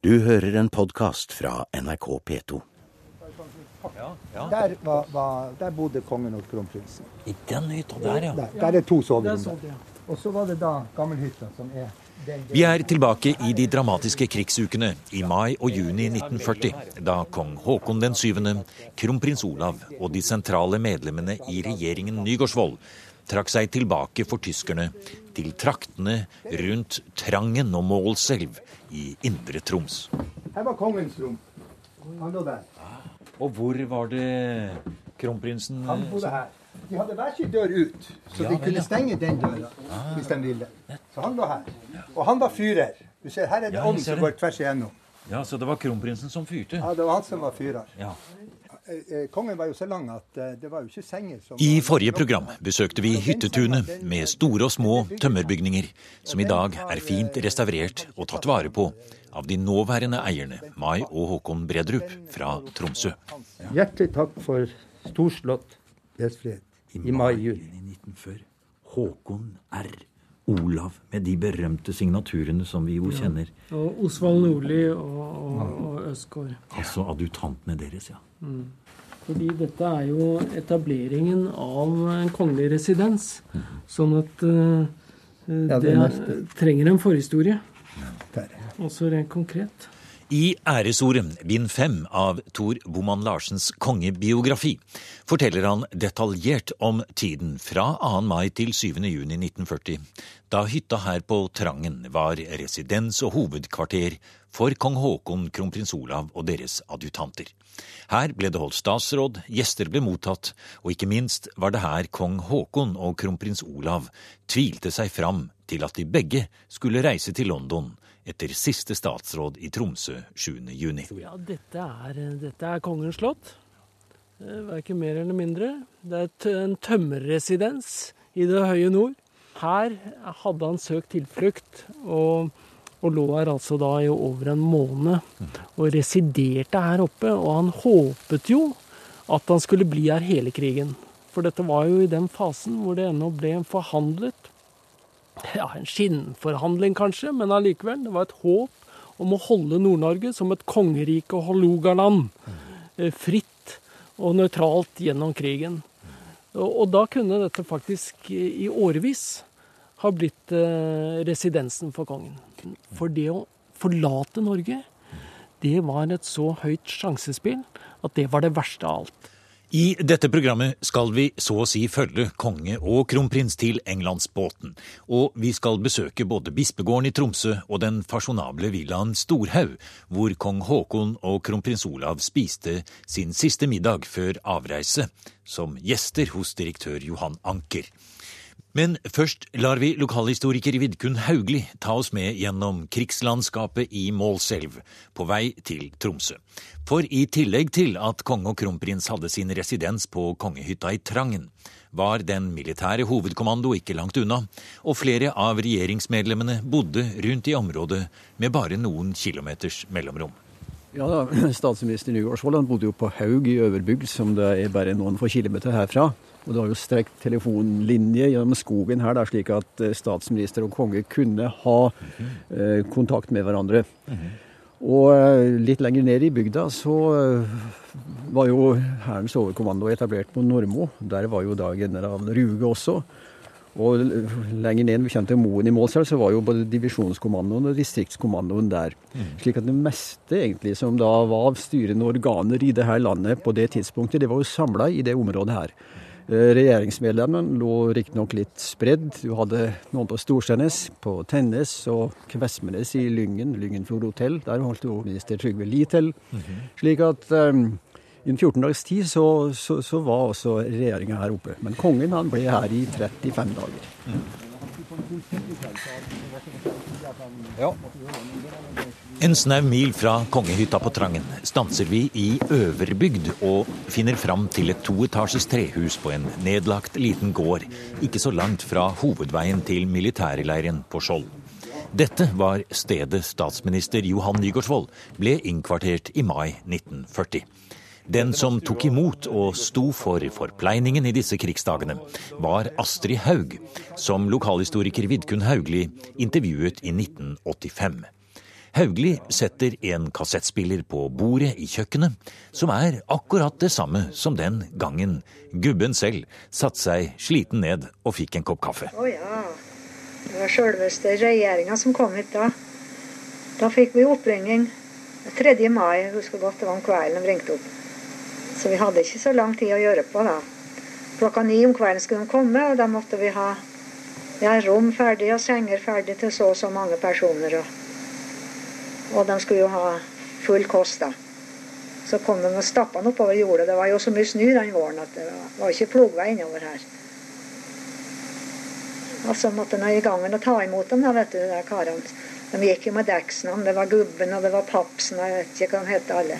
Du hører en podkast fra NRK P2. Der, var, var, der bodde kongen og kronprinsen. I den hytta der, ja. Der, der er to soverom. Og så var det da gammelhytta, som er Vi er tilbake i de dramatiske krigsukene i mai og juni 1940, da kong Haakon den syvende, kronprins Olav og de sentrale medlemmene i regjeringen Nygaardsvold trakk seg tilbake for tyskerne til traktene rundt Trangen og Målselv i Indre Troms. Her var kongens rom. Han lå der. Og hvor var det kronprinsen Han bodde her. De hadde hver sin dør ut, så de kunne stenge den døra hvis de ville. Så han lå her. Og han var fyrer. Du ser, her er det Ja, ånd som går tvers igjennom. Ja, så det var kronprinsen som fyrte? Ja, det var han som var fyrer. Ja. Eh, eh, Kongen var jo så lang at eh, det var jo ikke senger som I forrige program besøkte vi hyttetunet med store og små tømmerbygninger, som i dag er fint restaurert og tatt vare på av de nåværende eierne, Mai og Håkon Bredrup fra Tromsø. Hjertelig takk for storslått gjestfrihet i mai-juni. 1940. Håkon R. Olav, med de berømte signaturene som vi jo kjenner. Og Osvald Nordli og, og, og Østgaard. Altså adjutantene deres, ja. Fordi dette er jo etableringen av en kongelig residens. Sånn at eh, Ja, det det trenger en forhistorie. Ja, Også rent konkret. I Æresordet, bind fem av Tor Boman Larsens kongebiografi, forteller han detaljert om tiden fra 2. mai til 7. juni 1940, da hytta her på Trangen var residens og hovedkvarter for kong Haakon, kronprins Olav og deres adjutanter. Her ble det holdt statsråd, gjester ble mottatt, og ikke minst var det her kong Haakon og kronprins Olav tvilte seg fram til at de begge skulle reise til London etter siste statsråd i Tromsø 7. juni. Ja, dette er, dette er kongens slott. Eh, Verken mer eller mindre. Det er en tømmerresidens i det høye nord. Her hadde han søkt tilflukt, og, og lå her altså da i over en måned. Og residerte her oppe. Og han håpet jo at han skulle bli her hele krigen. For dette var jo i den fasen hvor det ennå ble forhandlet. Ja, en skinnforhandling kanskje, men allikevel. Det var et håp om å holde Nord-Norge som et kongerike og Hålogaland. eh, Fritt og nøytralt gjennom krigen. Og, da kunne dette faktisk i årevis ha blitt eh, residensen for kongen. For det å forlate Norge, det var et så høyt sjansespill at det var det verste av alt. I dette programmet skal vi så å si følge konge og kronprins til Englandsbåten, og vi skal besøke både bispegården i Tromsø og den fasjonable villaen Storhaug, hvor kong Haakon og kronprins Olav spiste sin siste middag før avreise, som gjester hos direktør Johan Anker. Men først lar vi lokalhistoriker Vidkun Haugli ta oss med gjennom krigslandskapet i Målselv, på vei til Tromsø. For i tillegg til at konge og kronprins hadde sin residens på kongehytta i Trangen, var den militære hovedkommando ikke langt unna, og flere av regjeringsmedlemmene bodde rundt i området med bare noen kilometers mellomrom. Ja Statsminister Nygaardsvold bodde jo på Haug i Øverbygd, som det er bare noen få kilometer herfra. Og det var jo strekt telefonlinje gjennom skogen her, da, slik at eh, statsminister og konge kunne ha eh, kontakt med hverandre. Og eh, litt lenger ned i bygda så eh, var jo Hærens overkommando etablert på Normo. Der var jo da general Ruge også. Og lenger ned vi kjente Moen i Målselv, så var jo både divisjonskommandoen og distriktskommandoen der. Slik at det meste egentlig som da var styrende organer i det her landet på det tidspunktet, det var jo samla i det området her. Eh, Regjeringsmedlemmene lå riktignok litt spredd. Du hadde noen på Storsteinnes, på Tennes og Kvesmenes i Lyngen, Lyngenfjord hotell. Der holdt jo minister Trygve Lie til. Slik at um, i en 14 dags tid så, så, så var også regjeringa her oppe. Men kongen han ble her i 35 dager. En snau mil fra kongehytta på Trangen stanser vi i Øverbygd og finner fram til et toetasjes trehus på en nedlagt liten gård, ikke så langt fra hovedveien til militærleiren på Skjold. Dette var stedet statsminister Johan Nygaardsvold ble innkvartert i mai 1940. Den som tok imot og sto for forpleiningen i disse krigsdagene, var Astrid Haug, som lokalhistoriker Vidkun Haugli intervjuet i 1985. Haugli setter en kassettspiller på bordet i kjøkkenet, som er akkurat det samme som den gangen gubben selv satte seg sliten ned og fikk en kopp kaffe. Å ja. Det var sjølveste regjeringa som kom hit da. Da fikk vi oppringning 3. mai. Jeg husker godt det var om kvelden de ringte opp. Så vi hadde ikke så lang tid å gjøre på da. Klokka ni om kvelden skulle de komme, og da måtte vi ha ja, rom ferdig og senger ferdig til så og så mange personer. Og, og de skulle jo ha full kost, da. Så kom de og stappa den oppover jordet. Det var jo så mye snø den våren at det var, ikke plogvei innover her. Og så måtte en i gangen og ta imot dem, da, vet du, de karene. De gikk jo med dekksnavn. Det var Gubben, og det var Papsen, og jeg vet ikke hva de het alle.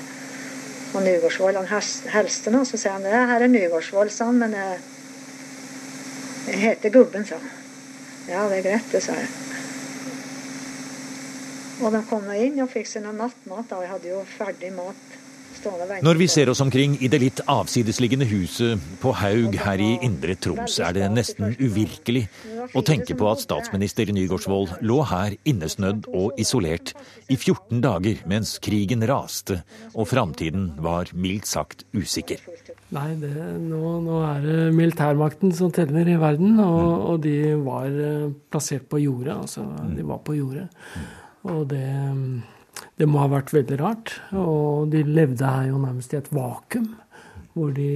Og Nygårdsvold, han helste nå, så sier han det her er Nygårdsvold, sa han, men jeg, jeg heter Gubben, sa han. Ja, det er greit, det, sa jeg. Og de kom inn og fikk seg noe nattmat. da. Jeg hadde jo ferdig mat. Når vi ser oss omkring i det litt avsidesliggende huset på Haug her i Indre Troms, er det nesten uvirkelig å tenke på at statsminister Nygaardsvold lå her innesnødd og isolert i 14 dager mens krigen raste og framtiden var mildt sagt usikker. Nei, det, nå, nå er det militærmakten som teller i verden, og, og de var eh, plassert på jordet. Altså, de var på jordet. Og det, det må ha vært veldig rart. Og de levde her jo nærmest i et vakuum, hvor de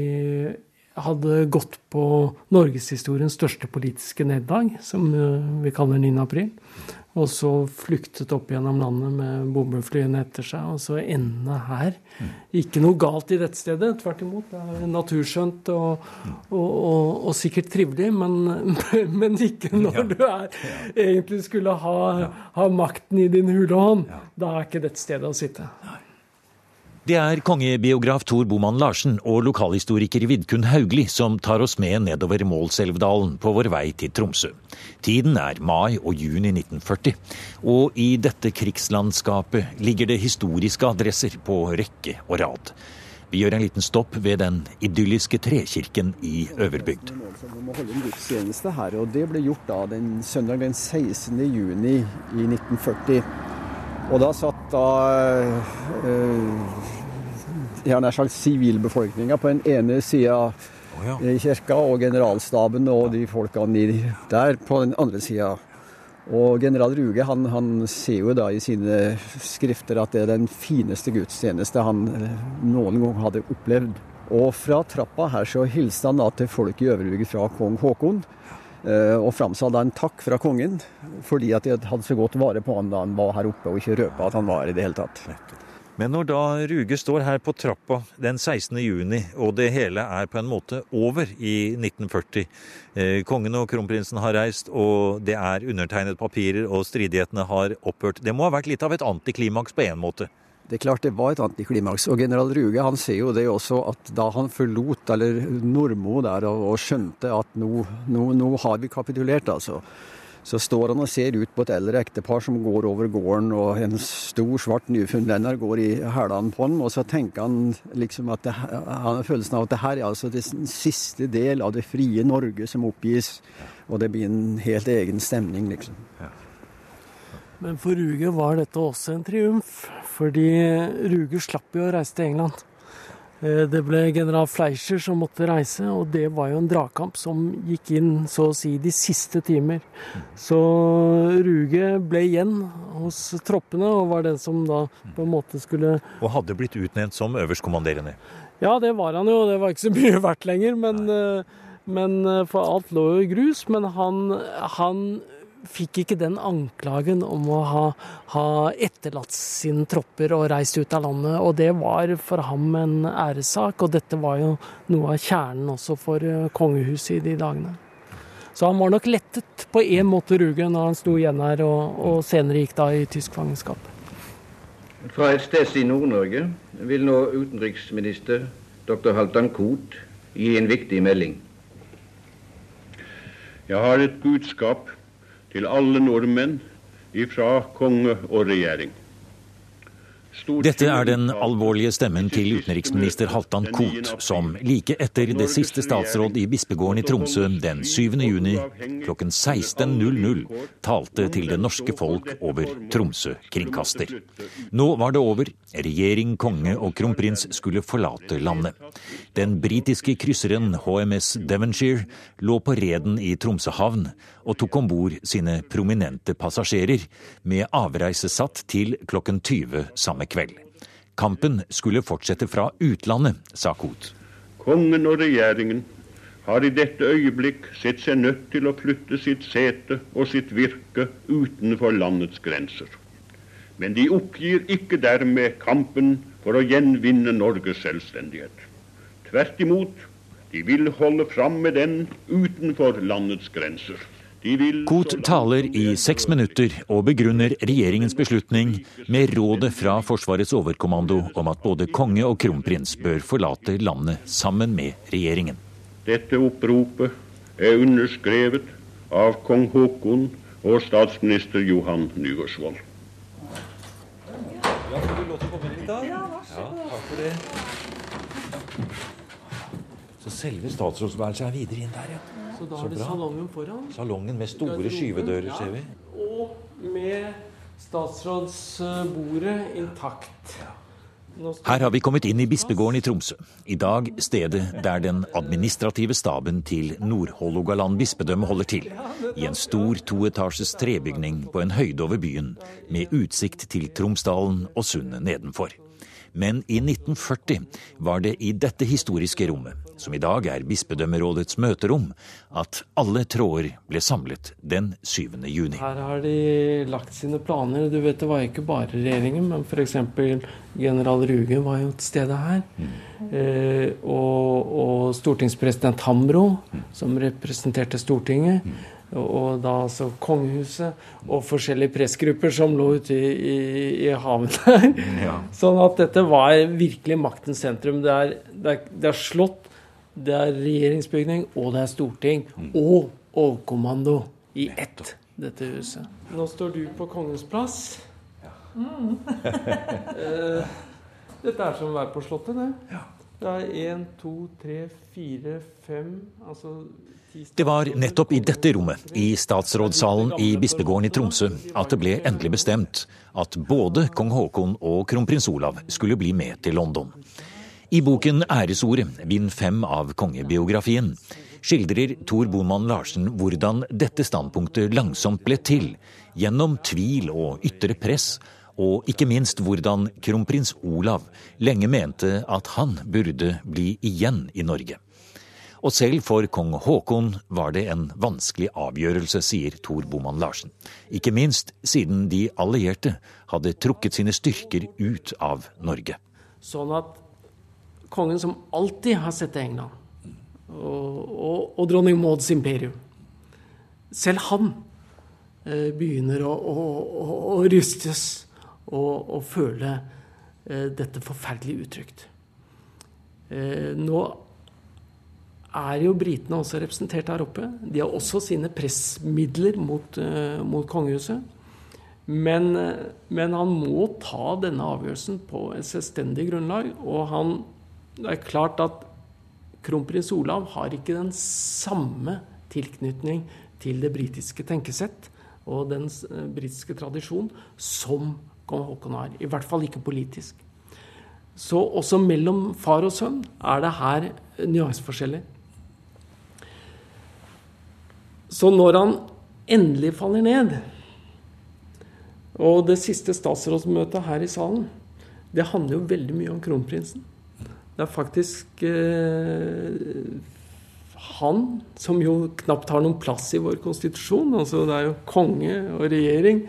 hadde gått på norgeshistoriens største politiske nederlag, som eh, vi kaller 9. april. Og så flyktet opp gjennom landet med bombeflyene etter seg, og så ende her. Ikke noe galt i dette stedet, tvert imot. Det er naturskjønt og, og, og, og sikkert trivelig, men, men ikke når du er, egentlig skulle ha, ha makten i din hule hånd. Da er ikke dette stedet å sitte. Det er kongebiograf Tor Boman Larsen og lokalhistoriker Vidkun Haugli som tar oss med nedover Målselvdalen på vår vei til Tromsø. Tiden er mai og juni 1940, og i dette krigslandskapet ligger det historiske adresser på rekke og rad. Vi gjør en liten stopp ved den idylliske trekirken i Øverbygd. Vi må holde en gudstjeneste her, og det ble gjort da den søndag den 16. juni i 1940. Og da satt da eh, har nær sagt sivilbefolkninga på den ene sida i kirka, og generalstaben og de folkene der på den andre sida. Og general Ruge han, han ser jo da i sine skrifter at det er den fineste gudstjeneste han eh, noen gang hadde opplevd. Og fra trappa her så hilste han da til folk i Øverbygd fra kong Haakon. Eh, Og framsa da en takk fra kongen, fordi at de hadde så godt vare på han da han var her oppe, og ikke røpa at han var her i det hele tatt. Men når da Ruge står her på trappa den 16. juni, og det hele er på en måte over i 1940 eh, Kongen og kronprinsen har reist, og det er undertegnet papirer, og stridighetene har opphørt. Det må ha vært litt av et antiklimaks på en måte? Det er klart det var et antiklimaks. Og general Ruge han ser jo det også at da han forlot eller Nordmo der og, og skjønte at nå, nå, nå har vi kapitulert, altså. Så står han og ser ut på et eldre ektepar som går over gården, og en stor, svart newfoundlender går i hælene på ham. Og så tenker han liksom at det, han har følelsen av at det her er altså den siste del av det frie Norge som oppgis. Og det blir en helt egen stemning, liksom. Men for Ruge var dette også en triumf, fordi Ruge slapp jo å reise til England. Eh, Det ble general Fleischer som måtte reise, og det var jo en dragkamp som gikk inn så å si de siste timer. Så Ruge ble igjen hos troppene og var den som da på en måte skulle Og hadde blitt utnevnt som øverstkommanderende. Ja, det var han jo, det var ikke så mye verdt lenger, men, eh, men eh, for alt lå jo i grus. Men han, han fikk ikke den anklagen om å ha, ha etterlatt sine tropper og reist ut av landet, og det var for ham en æressak. Og dette var jo noe av kjernen også for eh, kongehuset i de dagene. Så han var nok lettet på én måte, Ruge, når han sto igjen her og, og senere gikk da i tysk fangenskap. Fra et sted i Nord-Norge vil nå utenriksminister dr. Halvdan Koht gi en viktig melding. Jeg har et budskap til alle nordmenn ifra konge og regjering. Dette er den alvorlige stemmen til utenriksminister Halvdan Koht, som like etter det siste statsråd i bispegården i Tromsø den 7. juni klokken 16.00 talte til det norske folk over Tromsø kringkaster. Nå var det over. Regjering, konge og kronprins skulle forlate landet. Den britiske krysseren HMS Devonshire lå på reden i Tromsø havn og tok om bord sine prominente passasjerer, med avreise satt til klokken 20 samme kveld. Kampen skulle fortsette fra utlandet, sa Koht. Kongen og regjeringen har i dette øyeblikk sett seg nødt til å flytte sitt sete og sitt virke utenfor landets grenser. Men de oppgir ikke dermed kampen for å gjenvinne Norges selvstendighet. Tvert imot, de vil holde fram med den utenfor landets grenser. Koht taler i seks minutter og begrunner regjeringens beslutning med rådet fra Forsvarets overkommando om at både konge og kronprins bør forlate landet sammen med regjeringen. Dette oppropet er underskrevet av kong Haakon og statsminister Johan Nygaardsvold. Ja, får du lov til å komme inn litt da? Ja, vær så god. Ja, takk for det. Så selve statsrådsværelset er videre inn der, ja. Så da har du salongen foran. Salongen med store skyvedører, ser vi. Og med statsrådsbordet intakt. Her har vi kommet inn i bispegården i Tromsø. I dag stedet der den administrative staben til Nord-Hålogaland bispedømme holder til. I en stor toetasjes trebygning på en høyde over byen, med utsikt til Tromsdalen og sundet nedenfor. Men i 1940 var det i dette historiske rommet, som i dag er bispedømmerådets møterom, at alle tråder ble samlet den 7. juni. Her har de lagt sine planer. Du vet, Det var ikke bare regjeringen, men f.eks. general Ruge var jo til stede her. Mm. Eh, og, og, stortingspresident Hambro, mm. som representerte Stortinget. Mm og da altså kongehuset og forskjellige pressgrupper som lå ute i, i, i havet der. Ja. Sånn at dette var virkelig maktens sentrum. Det er, det, er, det er, slott, det er regjeringsbygning, og det er storting. Mm. Og overkommando i ett, dette huset. Nå står du på Kongens plass. Ja. Mm. Eh, dette er som å være på Slottet, det. Ja. Det er én, to, tre, fire, fem altså det var nettopp i dette rommet, i statsrådssalen i bispegården i Tromsø, at det ble endelig bestemt at både kong Haakon og kronprins Olav skulle bli med til London. I boken Æresordet, bind fem av kongebiografien, skildrer Tor Boman Larsen hvordan dette standpunktet langsomt ble til, gjennom tvil og ytre press, og ikke minst hvordan kronprins Olav lenge mente at han burde bli igjen i Norge. Og selv for kong Haakon var det en vanskelig avgjørelse, sier Tor Boman Larsen. Ikke minst siden de allierte hadde trukket sine styrker ut av Norge. Sånn at kongen som alltid har sett England, og, og, og, dronning Mauds imperium Selv han eh, begynner å, å, å, rystes og, og føle eh, dette forferdelig utrygt. Eh, nå er jo britene også representert her oppe. De har også sine pressmidler mot, uh, mot kongehuset. Men, men, han må ta denne avgjørelsen på et selvstendig grunnlag. Og han, det er klart at kronprins Olav har ikke den samme tilknytning til det britiske tenkesett og den britiske tradisjon som Haakon har. I hvert fall ikke politisk. Så også mellom far og sønn er det her nyanseforskjeller. Så når han endelig faller ned Og det siste statsrådsmøtet her i salen, det handler jo veldig mye om kronprinsen. Det er faktisk eh, han som jo knapt har noen plass i vår konstitusjon. Altså det er jo konge og regjering.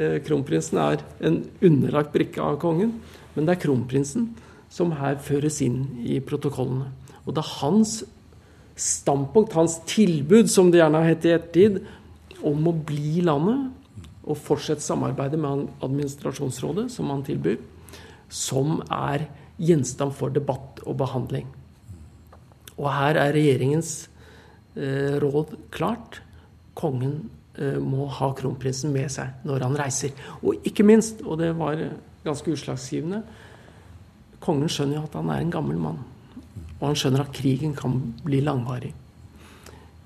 Eh, kronprinsen er en underlagt brikke av kongen. Men det er kronprinsen som her føres inn i protokollene. Og det er hans standpunkt, hans tilbud, som det gjerne har hett i ettertid, om å bli landet og fortsette samarbeidet med administrasjonsrådet, som han tilbyr, som er gjenstand for debatt og behandling. Og her er regjeringens eh, råd klart. Kongen må ha kronprinsen med seg når han reiser. Og ikke minst, og det var ganske utslagsgivende. Kongen skjønner jo at han er en gammel mann. Og han skjønner at krigen kan bli langvarig.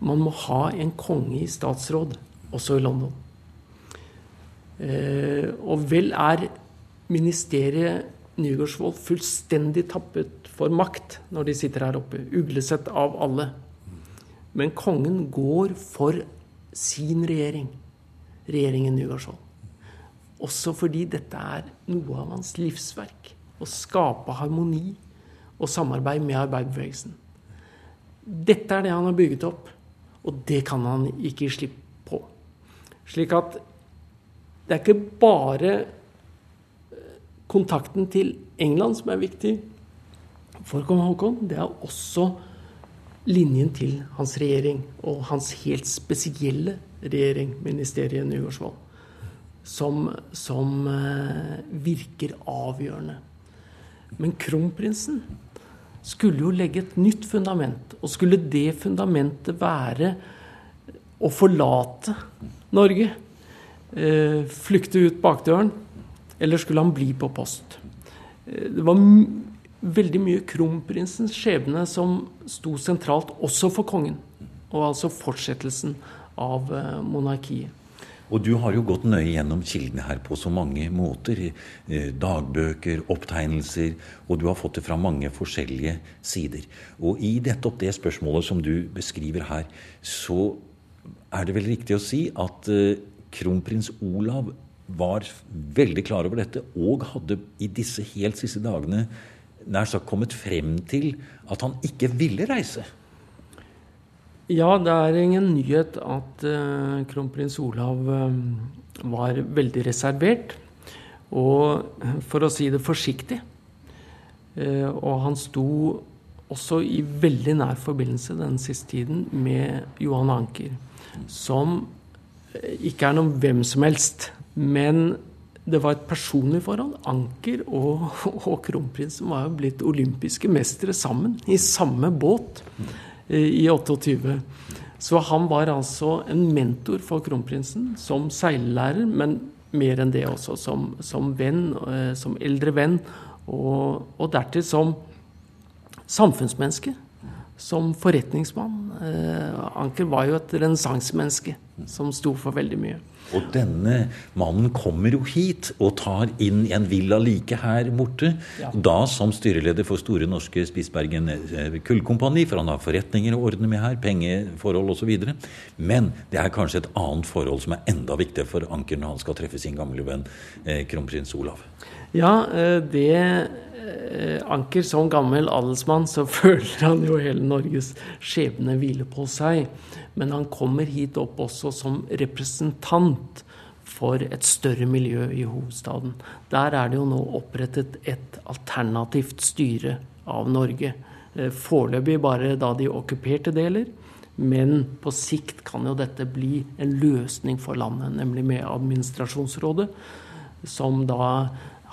Man må ha en konge i statsråd, også i London. Eh, og vel er ministeriet Nygaardsvold fullstendig tappet for makt når de sitter her oppe. Uglesett av alle. Men kongen går for sin regjering. Regjeringen Nygaardsvold. Også fordi dette er noe av hans livsverk. Å skape harmoni og samarbeid med arbeiderbevegelsen. Dette er det han har bygget opp, og det kan han ikke gi slipp på. Slik at det er ikke bare eh, kontakten til England som er viktig for kong Haakon. Det er også linjen til hans regjering, og hans helt spesielle regjering, ministeriet Nygaardsvold, som, som uh, virker avgjørende. Men kronprinsen skulle jo legge et nytt fundament. Og skulle det fundamentet være å forlate Norge, eh, flykte ut bakdøren, eller skulle han bli på post? Eh, det var veldig mye kronprinsens skjebne som sto sentralt også for kongen. Og altså fortsettelsen av eh, monarkiet. Og du har jo gått nøye gjennom kildene her på så mange måter. Eh, dagbøker, opptegnelser, og du har fått det fra mange forskjellige sider. Og i nettopp det spørsmålet som du beskriver her, så er det vel riktig å si at eh, kronprins Olav var veldig klar over dette, og hadde i disse helt siste dagene nær sagt kommet frem til at han ikke ville reise. Ja, det er ingen nyhet at uh, kronprins Olav uh, var veldig reservert. Og for å si det forsiktig. Uh, og han sto også i veldig nær forbindelse den siste tiden med Johan Anker. Som ikke er noen hvem som helst. Men det var et personlig forhold. Anker og, og kronprinsen var jo blitt olympiske mestere sammen. I samme båt i 28. Så han var altså en mentor for kronprinsen som seillærer, men mer enn det også, som, som venn, eh, som eldre venn, og, og dertil som samfunnsmenneske. Som forretningsmann. Eh, Anker var jo et renessansemenneske som sto for veldig mye. Og denne mannen kommer jo hit og tar inn en villa like her borte. Ja. Da som styreleder for Store Norske Spitsbergen eh, Kullkompani, for han har forretninger å ordne med her, pengeforhold osv. Men det er kanskje et annet forhold som er enda viktigere for Anker når han skal treffe sin gamle venn eh, kronprins Olav. Ja, det Anker som gammel adelsmann, så føler han jo hele Norges skjebne hvile på seg. Men han kommer hit opp også som representant for et større miljø i hovedstaden. Der er det jo nå opprettet et alternativt styre av Norge. Eh, foreløpig bare da de okkuperte deler. Men på sikt kan jo dette bli en løsning for landet, nemlig med administrasjonsrådet, som da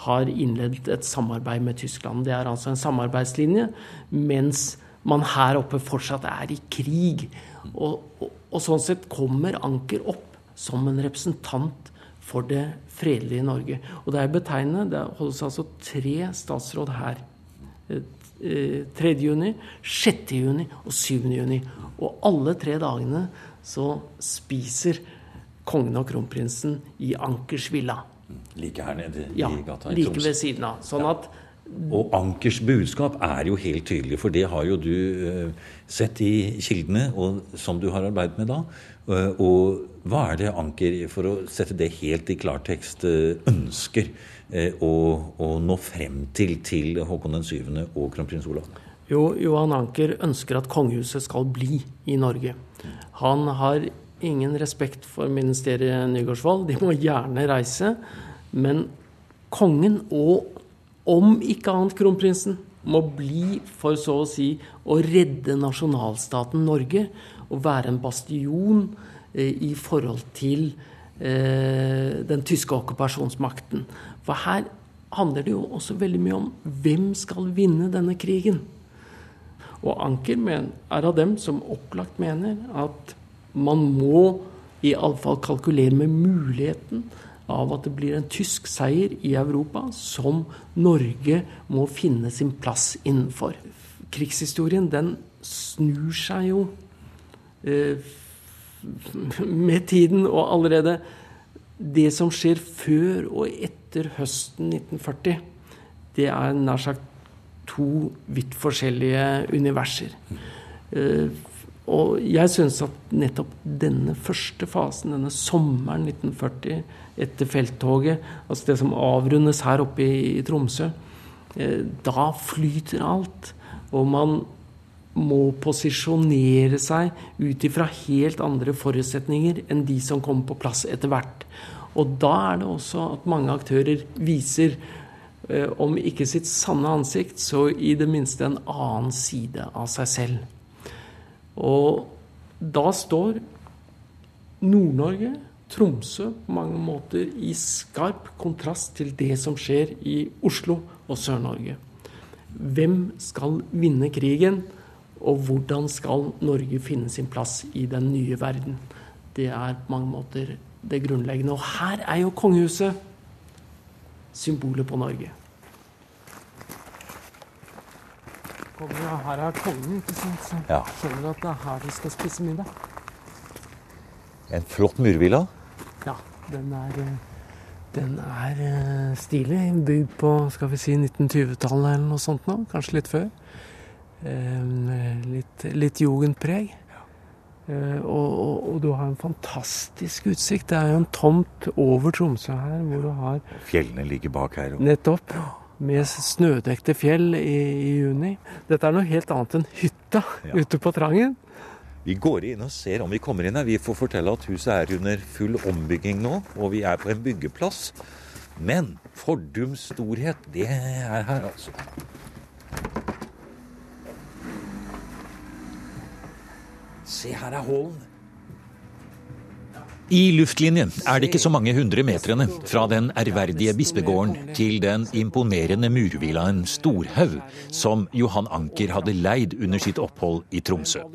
har innledet et samarbeid med Tyskland. Det er altså en samarbeidslinje, mens man her oppe fortsatt er i krig. Og, og, og, sånn sett kommer Anker opp som en representant for det fredelige Norge. Og det er betegnende. Det holdes altså tre statsråd her. 3. Eh, juni, 6. juni og 7. juni. Og alle tre dagene så spiser kongen og kronprinsen i Ankers villa. Like her nede i ja, gata i Troms? Like ved siden av. Sånn at og Ankers budskap er jo helt tydelig, for det har jo du uh, sett i kildene, og som du har arbeidet med da. Uh, og hva er det Anker, for å sette det helt i klartekst, uh, ønsker å, å, nå frem til til Håkon den 7. og kronprins Olav? Jo, Johan Anker ønsker at kongehuset skal bli i Norge. Han har ingen respekt for ministeriet Nygaardsvold. De må gjerne reise. Men kongen og om ikke annet kronprinsen, må bli for så å si å redde nasjonalstaten Norge og være en bastion eh, i forhold til eh, den tyske okkupasjonsmakten. For her handler det jo også veldig mye om hvem skal vinne denne krigen. Og Anker er av dem som opplagt mener at man må iallfall kalkulere med muligheten av at det blir en tysk seier i Europa som Norge må finne sin plass innenfor. Krigshistorien den snur seg jo eh, med tiden, og allerede det som skjer før og etter høsten 1940, det er nær sagt to vidt forskjellige universer. Eh, og jeg syns at nettopp denne første fasen, denne sommeren 1940 etter felttoget, altså det som avrundes her oppe i, Tromsø, eh, da flyter alt. Og man må posisjonere seg ut ifra helt andre forutsetninger enn de som kommer på plass etter hvert. Og da er det også at mange aktører viser, eh, om ikke sitt sanne ansikt, så i det minste en annen side av seg selv. Og da står Nord-Norge, Tromsø, på mange måter i skarp kontrast til det som skjer i Oslo og Sør-Norge. Hvem skal vinne krigen, og hvordan skal Norge finne sin plass i den nye verden? Det er på mange måter det grunnleggende. Og her er jo kongehuset symbolet på Norge. Kongen, her er kongen, ikke sant? Så Ja. skjønner at det er her du skal spise middag. En flott murvilla. Ja, den er, eh, den er eh, stilig. Bygd på skal vi si 1920-tallet eller noe sånt nå. Kanskje litt før. Eh, Litt, litt jugendpreg. Og, og, og du har en fantastisk utsikt. Det er jo en tomt over Tromsø her hvor du har Fjellene ligger bak her. Og... Nettopp. Med snødekte fjell i, i juni. Dette er noe helt annet enn hytta Ja. ute på Trangen. Vi går inn og ser om vi kommer inn her. Vi får fortelle at huset er under full ombygging nå, og vi er på en byggeplass. Men fordums storhet, det er her, altså. Se, her er hallen. I luftlinje er det ikke så mange hundre metrene fra den ærverdige bispegården til den imponerende murvillaen Storhaug, som Johan Anker hadde leid under sitt opphold i Tromsø.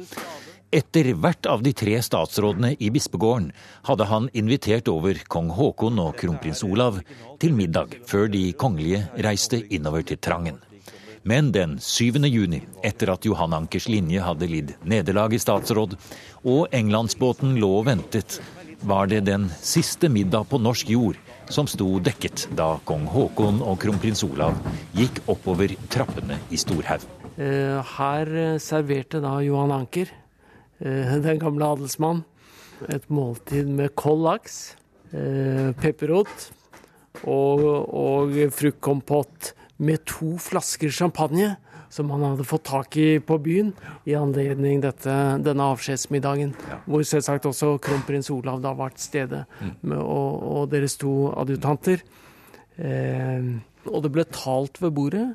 Etter hvert av de tre statsrådene i bispegården hadde han invitert over kong Haakon og kronprins Olav til middag før de kongelige reiste innover til Trangen. Men den 7. juni, etter at Johan Ankers linje hadde lidd nederlag i statsråd, og Englandsbåten lå og ventet, var det den siste middag på norsk jord som sto dekket da kong Haakon og kronprins Olav gikk oppover trappene i Storhaug. Eh, Her eh, serverte da Johan Anker, eh, den gamle adelsmann, et måltid med kold laks, pepperrot og, og fruktkompott med to flasker champagne som han hadde fått tak i på byen i anledning dette, denne avskjedsmiddagen. Hvor selvsagt også kronprins Olav da var til stede, med, og, og deres to adjutanter. Eh, og det ble talt ved bordet.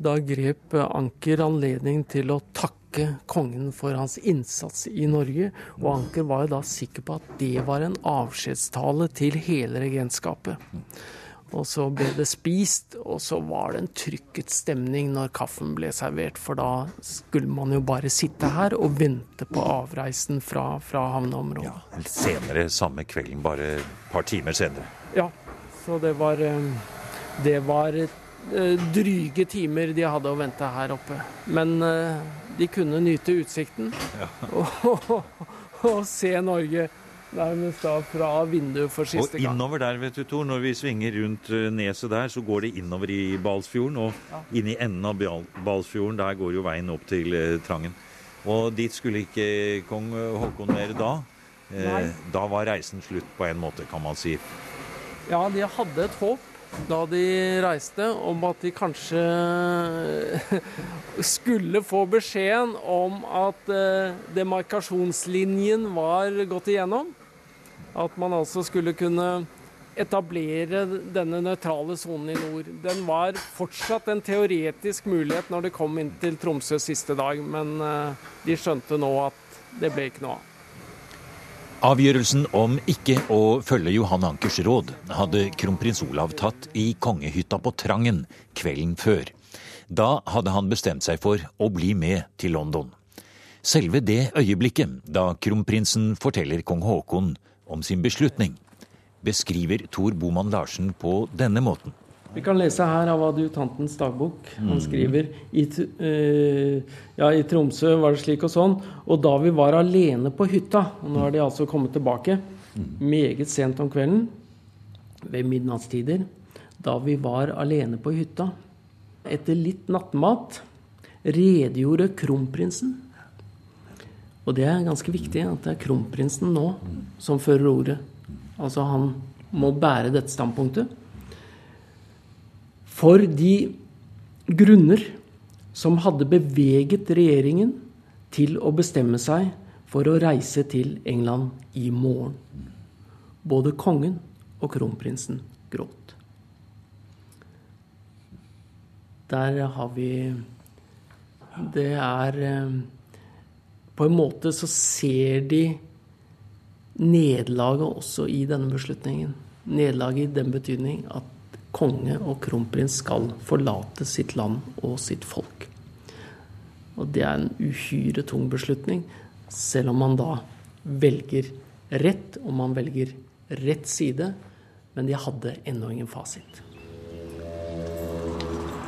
Da grep Anker anledning til å takke kongen for hans innsats i Norge. Og Anker var jo da sikker på at det var en avskjedstale til hele regentskapet. Og så ble det spist, og så var det en trykket stemning når kaffen ble servert. For da skulle man jo bare sitte her og vente på avreisen fra, fra havneområdet. Senere samme kvelden, bare et par timer senere. Ja, så det var eh, Det var eh, dryge timer de hadde å vente her oppe. Men eh, de kunne nyte utsikten og, og se Norge nærmest da fra vinduet for siste gang. Og innover der, vet du, Tor, når vi svinger rundt eh, neset der, så går det innover i Balsfjorden. Og inn i enden av Balsfjorden, der går jo veien opp til eh, Trangen. Og dit skulle ikke kong Haakon mer da. Eh, Nei. da var reisen slutt på en måte, kan man si. Ja, de hadde et håp da de reiste om at de kanskje skulle få beskjeden om at eh, demarkasjonslinjen var gått igjennom. At man altså skulle kunne etablere denne nøytrale sonen i nord. Den var fortsatt en teoretisk mulighet når det kom inn til Tromsø siste dag, men eh, de skjønte nå at det ble ikke noe av. Avgjørelsen om ikke å følge Johan Ankers råd hadde kronprins Olav tatt i kongehytta på Trangen kvelden før. Da hadde han bestemt seg for å bli med til London. Selve det øyeblikket da kronprinsen forteller kong Haakon om sin beslutning, beskriver Tor Boman Larsen på denne måten. Vi kan lese her av adjutantens dagbok. Han skriver i, uh, ja, i Tromsø var det slik og sånn. Og da vi var alene på hytta, og nå har de altså kommet tilbake, meget sent om kvelden, ved midnattstider, da vi var alene på hytta, etter litt nattmat, redegjorde kronprinsen. Og det er ganske viktig at det er kronprinsen nå som fører ordet. Altså han må bære dette standpunktet for de grunner som hadde beveget regjeringen til å bestemme seg for å reise til England i morgen. Både kongen og kronprinsen gråt. Der har vi Det er eh, På en måte så ser de nederlaget også i denne beslutningen. Nederlaget i den betydning at konge og kronprins skal forlate sitt land og sitt folk. Og det er en uhyre tung beslutning, selv om man da velger rett, og man velger rett side. Men de hadde ennå ingen fasit.